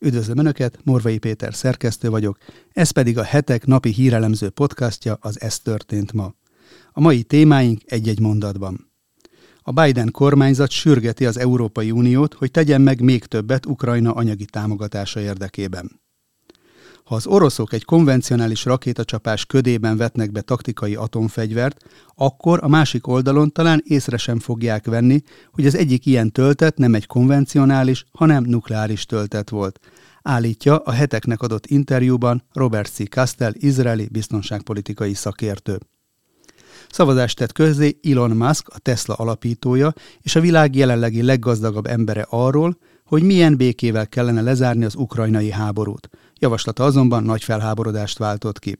Üdvözlöm Önöket, Morvai Péter szerkesztő vagyok, ez pedig a hetek napi hírelemző podcastja, az Ez történt ma. A mai témáink egy-egy mondatban. A Biden kormányzat sürgeti az Európai Uniót, hogy tegyen meg még többet Ukrajna anyagi támogatása érdekében. Ha az oroszok egy konvencionális rakétacsapás ködében vetnek be taktikai atomfegyvert, akkor a másik oldalon talán észre sem fogják venni, hogy az egyik ilyen töltet nem egy konvencionális, hanem nukleáris töltet volt. Állítja a heteknek adott interjúban Robert C. Castell, izraeli biztonságpolitikai szakértő. Szavazást tett közzé Elon Musk, a Tesla alapítója, és a világ jelenlegi leggazdagabb embere arról, hogy milyen békével kellene lezárni az ukrajnai háborút. Javaslata azonban nagy felháborodást váltott ki.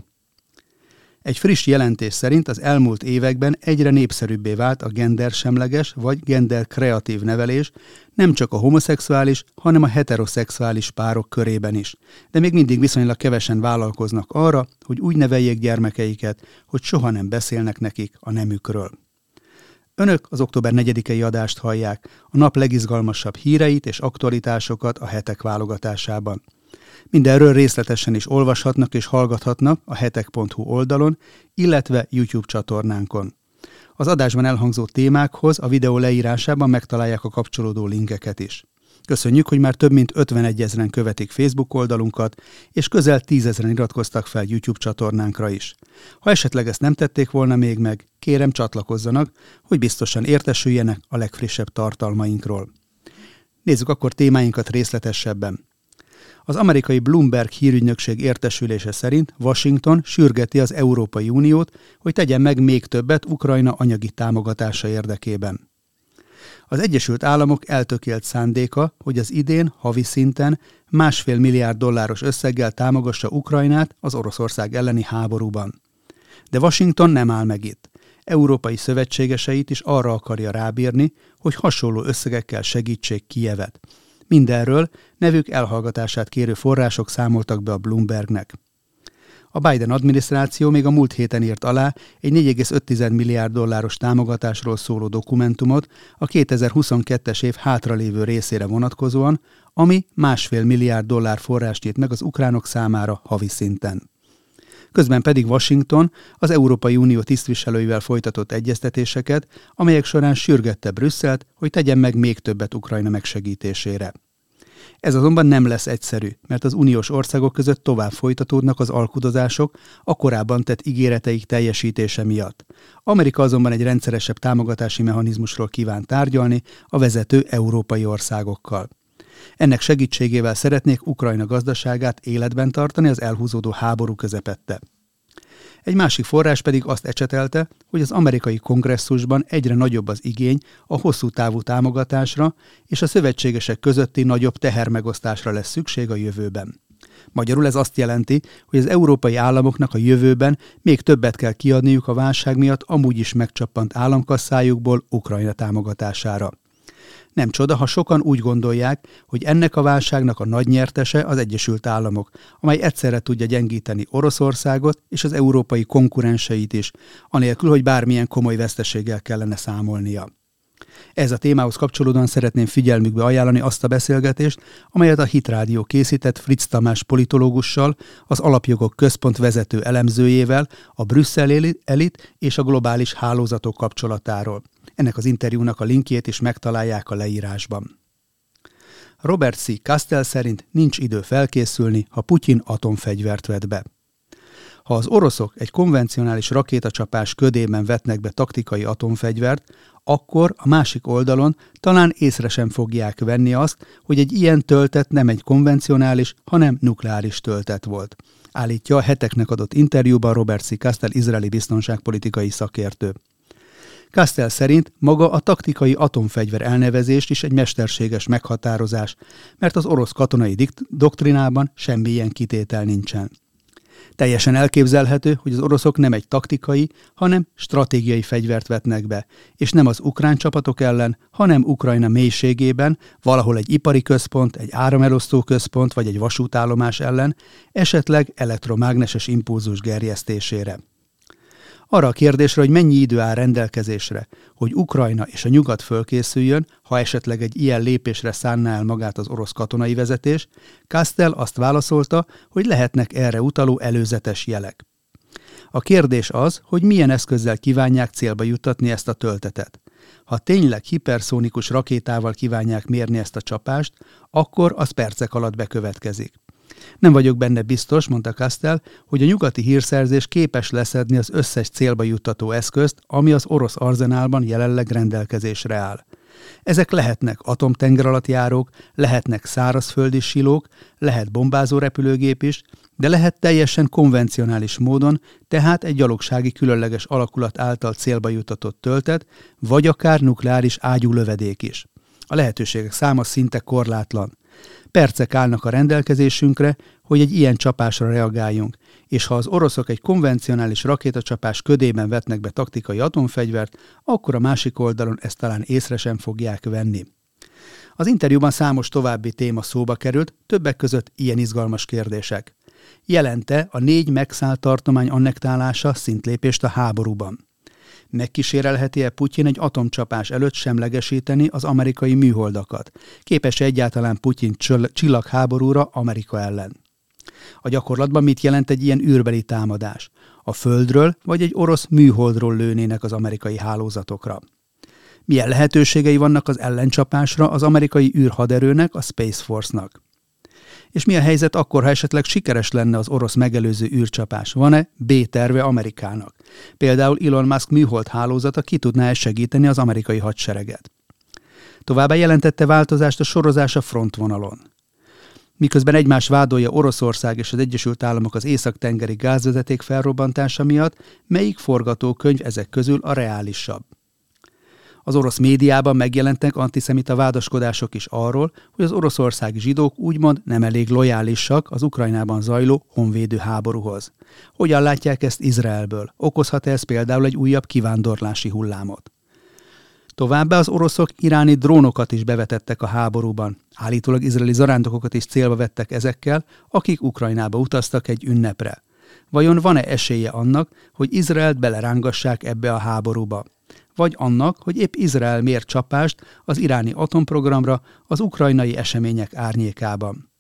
Egy friss jelentés szerint az elmúlt években egyre népszerűbbé vált a gendersemleges vagy genderkreatív nevelés nem csak a homoszexuális, hanem a heteroszexuális párok körében is. De még mindig viszonylag kevesen vállalkoznak arra, hogy úgy neveljék gyermekeiket, hogy soha nem beszélnek nekik a nemükről. Önök az október 4-i adást hallják, a nap legizgalmasabb híreit és aktualitásokat a hetek válogatásában. Mindenről részletesen is olvashatnak és hallgathatnak a hetek.hu oldalon, illetve YouTube csatornánkon. Az adásban elhangzó témákhoz a videó leírásában megtalálják a kapcsolódó linkeket is. Köszönjük, hogy már több mint 51 ezeren követik Facebook oldalunkat, és közel 10 ezeren iratkoztak fel YouTube csatornánkra is. Ha esetleg ezt nem tették volna még meg, kérem csatlakozzanak, hogy biztosan értesüljenek a legfrissebb tartalmainkról. Nézzük akkor témáinkat részletesebben. Az amerikai Bloomberg hírügynökség értesülése szerint Washington sürgeti az Európai Uniót, hogy tegyen meg még többet Ukrajna anyagi támogatása érdekében. Az Egyesült Államok eltökélt szándéka, hogy az idén havi szinten másfél milliárd dolláros összeggel támogassa Ukrajnát az Oroszország elleni háborúban. De Washington nem áll meg itt. Európai szövetségeseit is arra akarja rábírni, hogy hasonló összegekkel segítsék Kijevet. Mindenről nevük elhallgatását kérő források számoltak be a Bloombergnek. A Biden adminisztráció még a múlt héten írt alá egy 4,5 milliárd dolláros támogatásról szóló dokumentumot a 2022-es év hátralévő részére vonatkozóan, ami másfél milliárd dollár forrást írt meg az ukránok számára havi szinten. Közben pedig Washington az Európai Unió tisztviselőivel folytatott egyeztetéseket, amelyek során sürgette Brüsszelt, hogy tegyen meg még többet Ukrajna megsegítésére. Ez azonban nem lesz egyszerű, mert az uniós országok között tovább folytatódnak az alkudozások a korábban tett ígéreteik teljesítése miatt. Amerika azonban egy rendszeresebb támogatási mechanizmusról kíván tárgyalni a vezető európai országokkal. Ennek segítségével szeretnék Ukrajna gazdaságát életben tartani az elhúzódó háború közepette. Egy másik forrás pedig azt ecsetelte, hogy az amerikai kongresszusban egyre nagyobb az igény a hosszú távú támogatásra, és a szövetségesek közötti nagyobb tehermegosztásra lesz szükség a jövőben. Magyarul ez azt jelenti, hogy az európai államoknak a jövőben még többet kell kiadniuk a válság miatt amúgy is megcsappant államkasszájukból Ukrajna támogatására. Nem csoda, ha sokan úgy gondolják, hogy ennek a válságnak a nagy nyertese az Egyesült Államok, amely egyszerre tudja gyengíteni Oroszországot és az európai konkurenseit is, anélkül, hogy bármilyen komoly veszteséggel kellene számolnia. Ez a témához kapcsolódóan szeretném figyelmükbe ajánlani azt a beszélgetést, amelyet a Hit Rádió készített Fritz Tamás politológussal, az Alapjogok Központ vezető elemzőjével, a Brüsszel elit és a globális hálózatok kapcsolatáról. Ennek az interjúnak a linkjét is megtalálják a leírásban. Robert C. Castell szerint nincs idő felkészülni, ha Putyin atomfegyvert vet be. Ha az oroszok egy konvencionális rakétacsapás ködében vetnek be taktikai atomfegyvert, akkor a másik oldalon talán észre sem fogják venni azt, hogy egy ilyen töltet nem egy konvencionális, hanem nukleáris töltet volt. Állítja a heteknek adott interjúban Robert C. Castell izraeli biztonságpolitikai szakértő. Castell szerint maga a taktikai atomfegyver elnevezést is egy mesterséges meghatározás, mert az orosz katonai doktrinában semmilyen kitétel nincsen. Teljesen elképzelhető, hogy az oroszok nem egy taktikai, hanem stratégiai fegyvert vetnek be, és nem az ukrán csapatok ellen, hanem Ukrajna mélységében, valahol egy ipari központ, egy áramelosztó központ vagy egy vasútállomás ellen, esetleg elektromágneses impulzus gerjesztésére. Arra a kérdésre, hogy mennyi idő áll rendelkezésre, hogy Ukrajna és a nyugat fölkészüljön, ha esetleg egy ilyen lépésre szánná el magát az orosz katonai vezetés, Kastel azt válaszolta, hogy lehetnek erre utaló előzetes jelek. A kérdés az, hogy milyen eszközzel kívánják célba juttatni ezt a töltetet. Ha tényleg hiperszónikus rakétával kívánják mérni ezt a csapást, akkor az percek alatt bekövetkezik. Nem vagyok benne biztos, mondta Kastel, hogy a nyugati hírszerzés képes leszedni az összes célba juttató eszközt, ami az orosz arzenálban jelenleg rendelkezésre áll. Ezek lehetnek atomtengeralattjárók, lehetnek szárazföldi silók, lehet bombázó repülőgép is, de lehet teljesen konvencionális módon, tehát egy gyalogsági különleges alakulat által célba jutatott töltet, vagy akár nukleáris ágyú lövedék is. A lehetőségek száma szinte korlátlan. Percek állnak a rendelkezésünkre, hogy egy ilyen csapásra reagáljunk, és ha az oroszok egy konvencionális rakétacsapás ködében vetnek be taktikai atomfegyvert, akkor a másik oldalon ezt talán észre sem fogják venni. Az interjúban számos további téma szóba került, többek között ilyen izgalmas kérdések. Jelente a négy megszállt tartomány annektálása szintlépést a háborúban? Megkísérelheti-e Putyin egy atomcsapás előtt semlegesíteni az amerikai műholdakat? Képes -e egyáltalán Putyin csillagháborúra Amerika ellen? A gyakorlatban mit jelent egy ilyen űrbeli támadás? A Földről vagy egy orosz műholdról lőnének az amerikai hálózatokra? Milyen lehetőségei vannak az ellencsapásra az amerikai űrhaderőnek, a Space Force-nak? És mi a helyzet akkor, ha esetleg sikeres lenne az orosz megelőző űrcsapás? Van-e B-terve Amerikának? Például Elon Musk műhold hálózata ki tudná -e segíteni az amerikai hadsereget? Továbbá jelentette változást a sorozás a frontvonalon. Miközben egymás vádolja Oroszország és az Egyesült Államok az észak-tengeri gázvezeték felrobbantása miatt, melyik forgatókönyv ezek közül a reálisabb? Az orosz médiában megjelentek antiszemita vádaskodások is arról, hogy az oroszországi zsidók úgymond nem elég lojálisak az Ukrajnában zajló honvédő háborúhoz. Hogyan látják ezt Izraelből? Okozhat -e ez például egy újabb kivándorlási hullámot? Továbbá az oroszok iráni drónokat is bevetettek a háborúban. Állítólag izraeli zarándokokat is célba vettek ezekkel, akik Ukrajnába utaztak egy ünnepre. Vajon van-e esélye annak, hogy Izraelt belerángassák ebbe a háborúba? Vagy annak, hogy épp Izrael mér csapást az iráni atomprogramra az ukrajnai események árnyékában.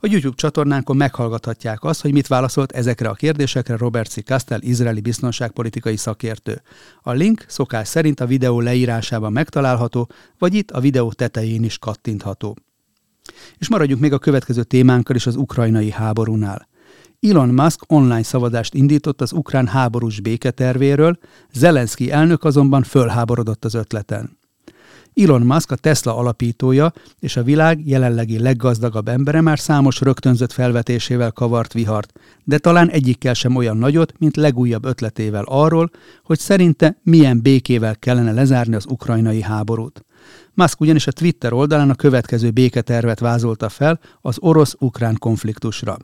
A YouTube csatornánkon meghallgathatják azt, hogy mit válaszolt ezekre a kérdésekre Robert C. Castell, izraeli biztonságpolitikai szakértő. A link szokás szerint a videó leírásában megtalálható, vagy itt a videó tetején is kattintható. És maradjunk még a következő témánkkal is az ukrajnai háborúnál. Elon Musk online szavazást indított az ukrán háborús béketervéről, Zelenszky elnök azonban fölháborodott az ötleten. Elon Musk a Tesla alapítója és a világ jelenlegi leggazdagabb embere már számos rögtönzött felvetésével kavart vihart, de talán egyikkel sem olyan nagyot, mint legújabb ötletével arról, hogy szerinte milyen békével kellene lezárni az ukrajnai háborút. Musk ugyanis a Twitter oldalán a következő béketervet vázolta fel az orosz-ukrán konfliktusra.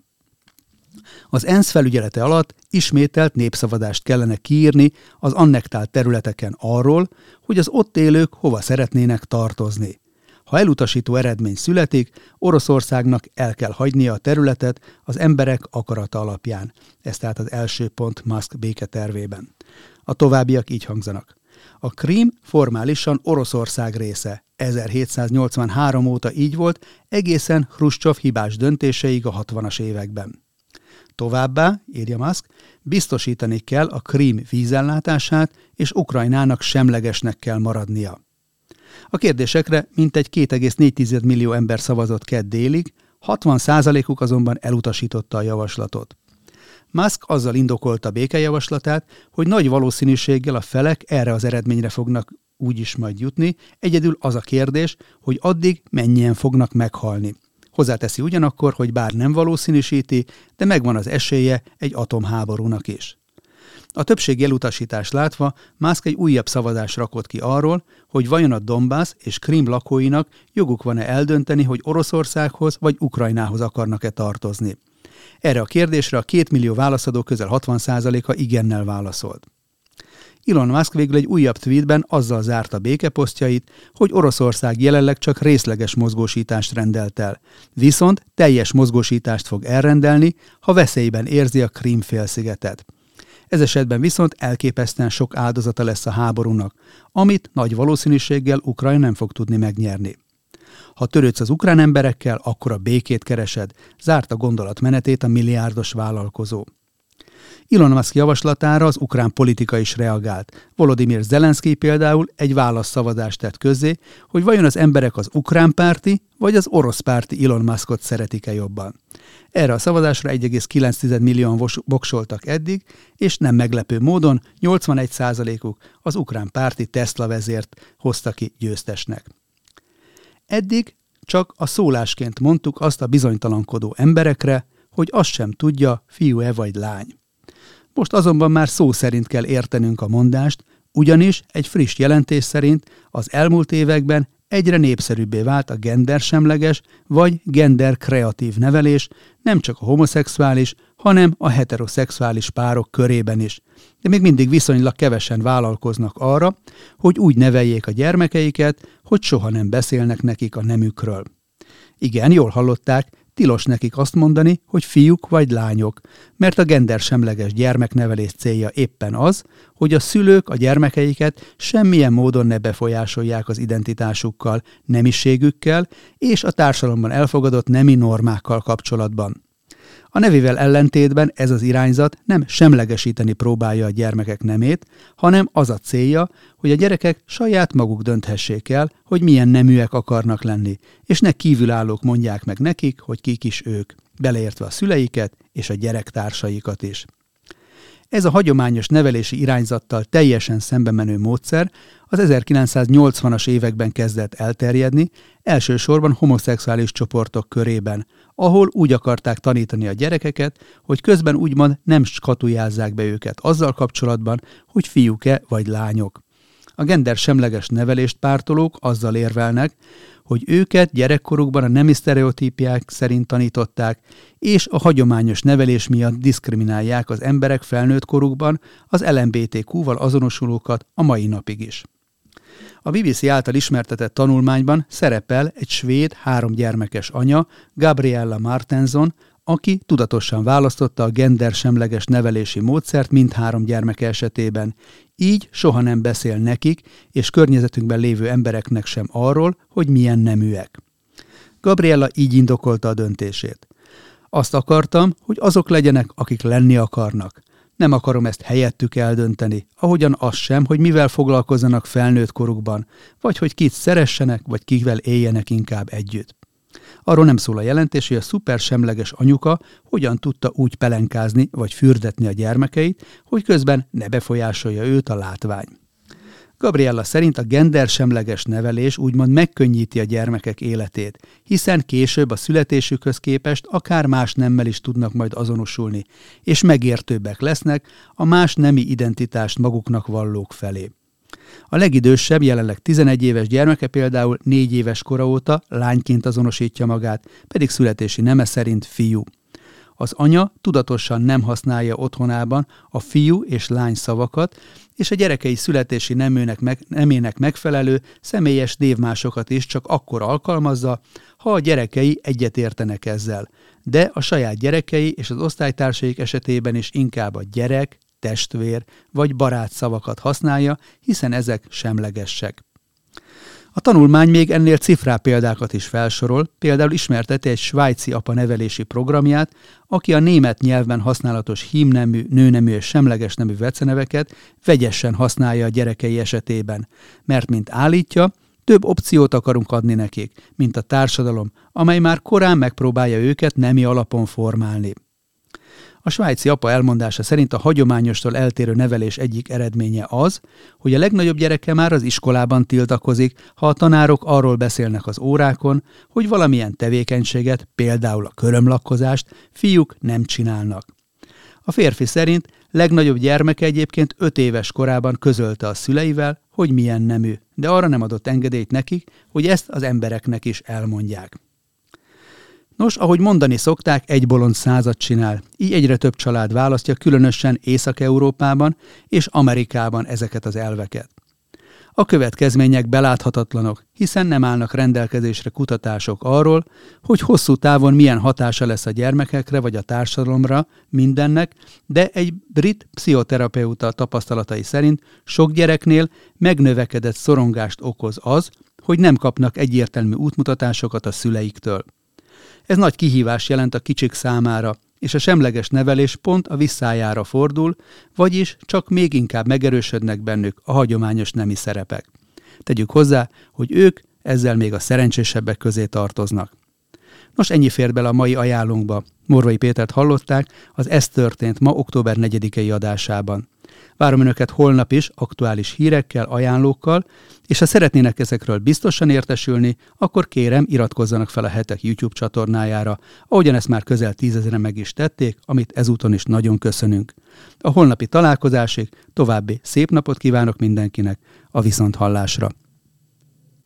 Az ENSZ felügyelete alatt ismételt népszavazást kellene kiírni az annektált területeken arról, hogy az ott élők hova szeretnének tartozni. Ha elutasító eredmény születik, Oroszországnak el kell hagynia a területet az emberek akarata alapján. Ez tehát az első pont Musk béketervében. A továbbiak így hangzanak. A Krím formálisan Oroszország része. 1783 óta így volt, egészen Hruscsov hibás döntéseig a 60-as években. Továbbá, írja Musk, biztosítani kell a Krím vízellátását, és Ukrajnának semlegesnek kell maradnia. A kérdésekre mintegy 2,4 millió ember szavazott kedd délig, 60%-uk azonban elutasította a javaslatot. Musk azzal indokolta békejavaslatát, hogy nagy valószínűséggel a felek erre az eredményre fognak úgy is majd jutni, egyedül az a kérdés, hogy addig mennyien fognak meghalni. Hozzáteszi ugyanakkor, hogy bár nem valószínűsíti, de megvan az esélye egy atomháborúnak is. A többség elutasítást látva Musk egy újabb szavazást rakott ki arról, hogy vajon a Donbass és Krim lakóinak joguk van-e eldönteni, hogy Oroszországhoz vagy Ukrajnához akarnak-e tartozni. Erre a kérdésre a két millió válaszadó közel 60%-a igennel válaszolt. Elon Musk végül egy újabb tweetben azzal zárta békeposztjait, hogy Oroszország jelenleg csak részleges mozgósítást rendelt el, viszont teljes mozgósítást fog elrendelni, ha veszélyben érzi a Krím félszigetet. Ez esetben viszont elképesztően sok áldozata lesz a háborúnak, amit nagy valószínűséggel Ukrajna nem fog tudni megnyerni. Ha törődsz az ukrán emberekkel, akkor a békét keresed, zárta gondolatmenetét a milliárdos vállalkozó. Elon Musk javaslatára az ukrán politika is reagált. Volodymyr Zelenszky például egy válaszszavazást tett közzé, hogy vajon az emberek az ukrán párti vagy az orosz párti Elon Muskot szeretik-e jobban. Erre a szavazásra 1,9 millióan voksoltak eddig, és nem meglepő módon 81%-uk az ukrán párti Tesla vezért hozta ki győztesnek. Eddig csak a szólásként mondtuk azt a bizonytalankodó emberekre, hogy azt sem tudja, fiú-e vagy lány. Most azonban már szó szerint kell értenünk a mondást, ugyanis egy friss jelentés szerint az elmúlt években egyre népszerűbbé vált a gendersemleges vagy genderkreatív nevelés nem csak a homoszexuális, hanem a heteroszexuális párok körében is. De még mindig viszonylag kevesen vállalkoznak arra, hogy úgy neveljék a gyermekeiket, hogy soha nem beszélnek nekik a nemükről. Igen, jól hallották, tilos nekik azt mondani, hogy fiúk vagy lányok, mert a gendersemleges gyermeknevelés célja éppen az, hogy a szülők a gyermekeiket semmilyen módon ne befolyásolják az identitásukkal, nemiségükkel és a társadalomban elfogadott nemi normákkal kapcsolatban. A nevével ellentétben ez az irányzat nem semlegesíteni próbálja a gyermekek nemét, hanem az a célja, hogy a gyerekek saját maguk dönthessék el, hogy milyen neműek akarnak lenni, és ne kívülállók mondják meg nekik, hogy kik is ők, beleértve a szüleiket és a gyerektársaikat is. Ez a hagyományos nevelési irányzattal teljesen szembe menő módszer az 1980-as években kezdett elterjedni, elsősorban homoszexuális csoportok körében, ahol úgy akarták tanítani a gyerekeket, hogy közben úgymond nem skatujázzák be őket azzal kapcsolatban, hogy fiúk-e vagy lányok. A gender semleges nevelést pártolók azzal érvelnek, hogy őket gyerekkorukban a nemi sztereotípiák szerint tanították, és a hagyományos nevelés miatt diszkriminálják az emberek felnőtt korukban az LMBTQ-val azonosulókat a mai napig is. A BBC által ismertetett tanulmányban szerepel egy svéd három gyermekes anya, Gabriella Martenson, aki tudatosan választotta a gendersemleges nevelési módszert mindhárom gyermeke esetében, így soha nem beszél nekik és környezetünkben lévő embereknek sem arról, hogy milyen neműek. Gabriella így indokolta a döntését. Azt akartam, hogy azok legyenek, akik lenni akarnak. Nem akarom ezt helyettük eldönteni, ahogyan az sem, hogy mivel foglalkozzanak felnőtt korukban, vagy hogy kit szeressenek, vagy kivel éljenek inkább együtt. Arról nem szól a jelentés, hogy a szupersemleges anyuka hogyan tudta úgy pelenkázni vagy fürdetni a gyermekeit, hogy közben ne befolyásolja őt a látvány. Gabriella szerint a gendersemleges nevelés úgymond megkönnyíti a gyermekek életét, hiszen később a születésükhöz képest akár más nemmel is tudnak majd azonosulni, és megértőbbek lesznek a más nemi identitást maguknak vallók felé. A legidősebb, jelenleg 11 éves gyermeke például 4 éves kora óta lányként azonosítja magát, pedig születési neme szerint fiú. Az anya tudatosan nem használja otthonában a fiú és lány szavakat, és a gyerekei születési neműnek meg, nemének megfelelő személyes névmásokat is csak akkor alkalmazza, ha a gyerekei egyetértenek ezzel. De a saját gyerekei és az osztálytársaik esetében is inkább a gyerek, testvér vagy barát szavakat használja, hiszen ezek semlegesek. A tanulmány még ennél cifrá példákat is felsorol, például ismerteti egy svájci apa nevelési programját, aki a német nyelvben használatos hímnemű, nőnemű és semleges nemű veceneveket vegyesen használja a gyerekei esetében, mert mint állítja, több opciót akarunk adni nekik, mint a társadalom, amely már korán megpróbálja őket nemi alapon formálni. A svájci apa elmondása szerint a hagyományostól eltérő nevelés egyik eredménye az, hogy a legnagyobb gyereke már az iskolában tiltakozik, ha a tanárok arról beszélnek az órákon, hogy valamilyen tevékenységet, például a körömlakkozást fiúk nem csinálnak. A férfi szerint legnagyobb gyermeke egyébként öt éves korában közölte a szüleivel, hogy milyen nemű, de arra nem adott engedélyt nekik, hogy ezt az embereknek is elmondják. Nos, ahogy mondani szokták, egy bolond százat csinál. Így egyre több család választja, különösen Észak-Európában és Amerikában ezeket az elveket. A következmények beláthatatlanok, hiszen nem állnak rendelkezésre kutatások arról, hogy hosszú távon milyen hatása lesz a gyermekekre vagy a társadalomra mindennek, de egy brit pszichoterapeuta tapasztalatai szerint sok gyereknél megnövekedett szorongást okoz az, hogy nem kapnak egyértelmű útmutatásokat a szüleiktől. Ez nagy kihívás jelent a kicsik számára, és a semleges nevelés pont a visszájára fordul, vagyis csak még inkább megerősödnek bennük a hagyományos nemi szerepek. Tegyük hozzá, hogy ők ezzel még a szerencsésebbek közé tartoznak. Nos, ennyi fér bele a mai ajánlónkba. Morvai Pétert hallották, az Ez történt ma október 4-i adásában. Várom Önöket holnap is aktuális hírekkel, ajánlókkal, és ha szeretnének ezekről biztosan értesülni, akkor kérem iratkozzanak fel a hetek YouTube csatornájára, ahogyan ezt már közel tízezeren meg is tették, amit ezúton is nagyon köszönünk. A holnapi találkozásig további szép napot kívánok mindenkinek, a viszonthallásra!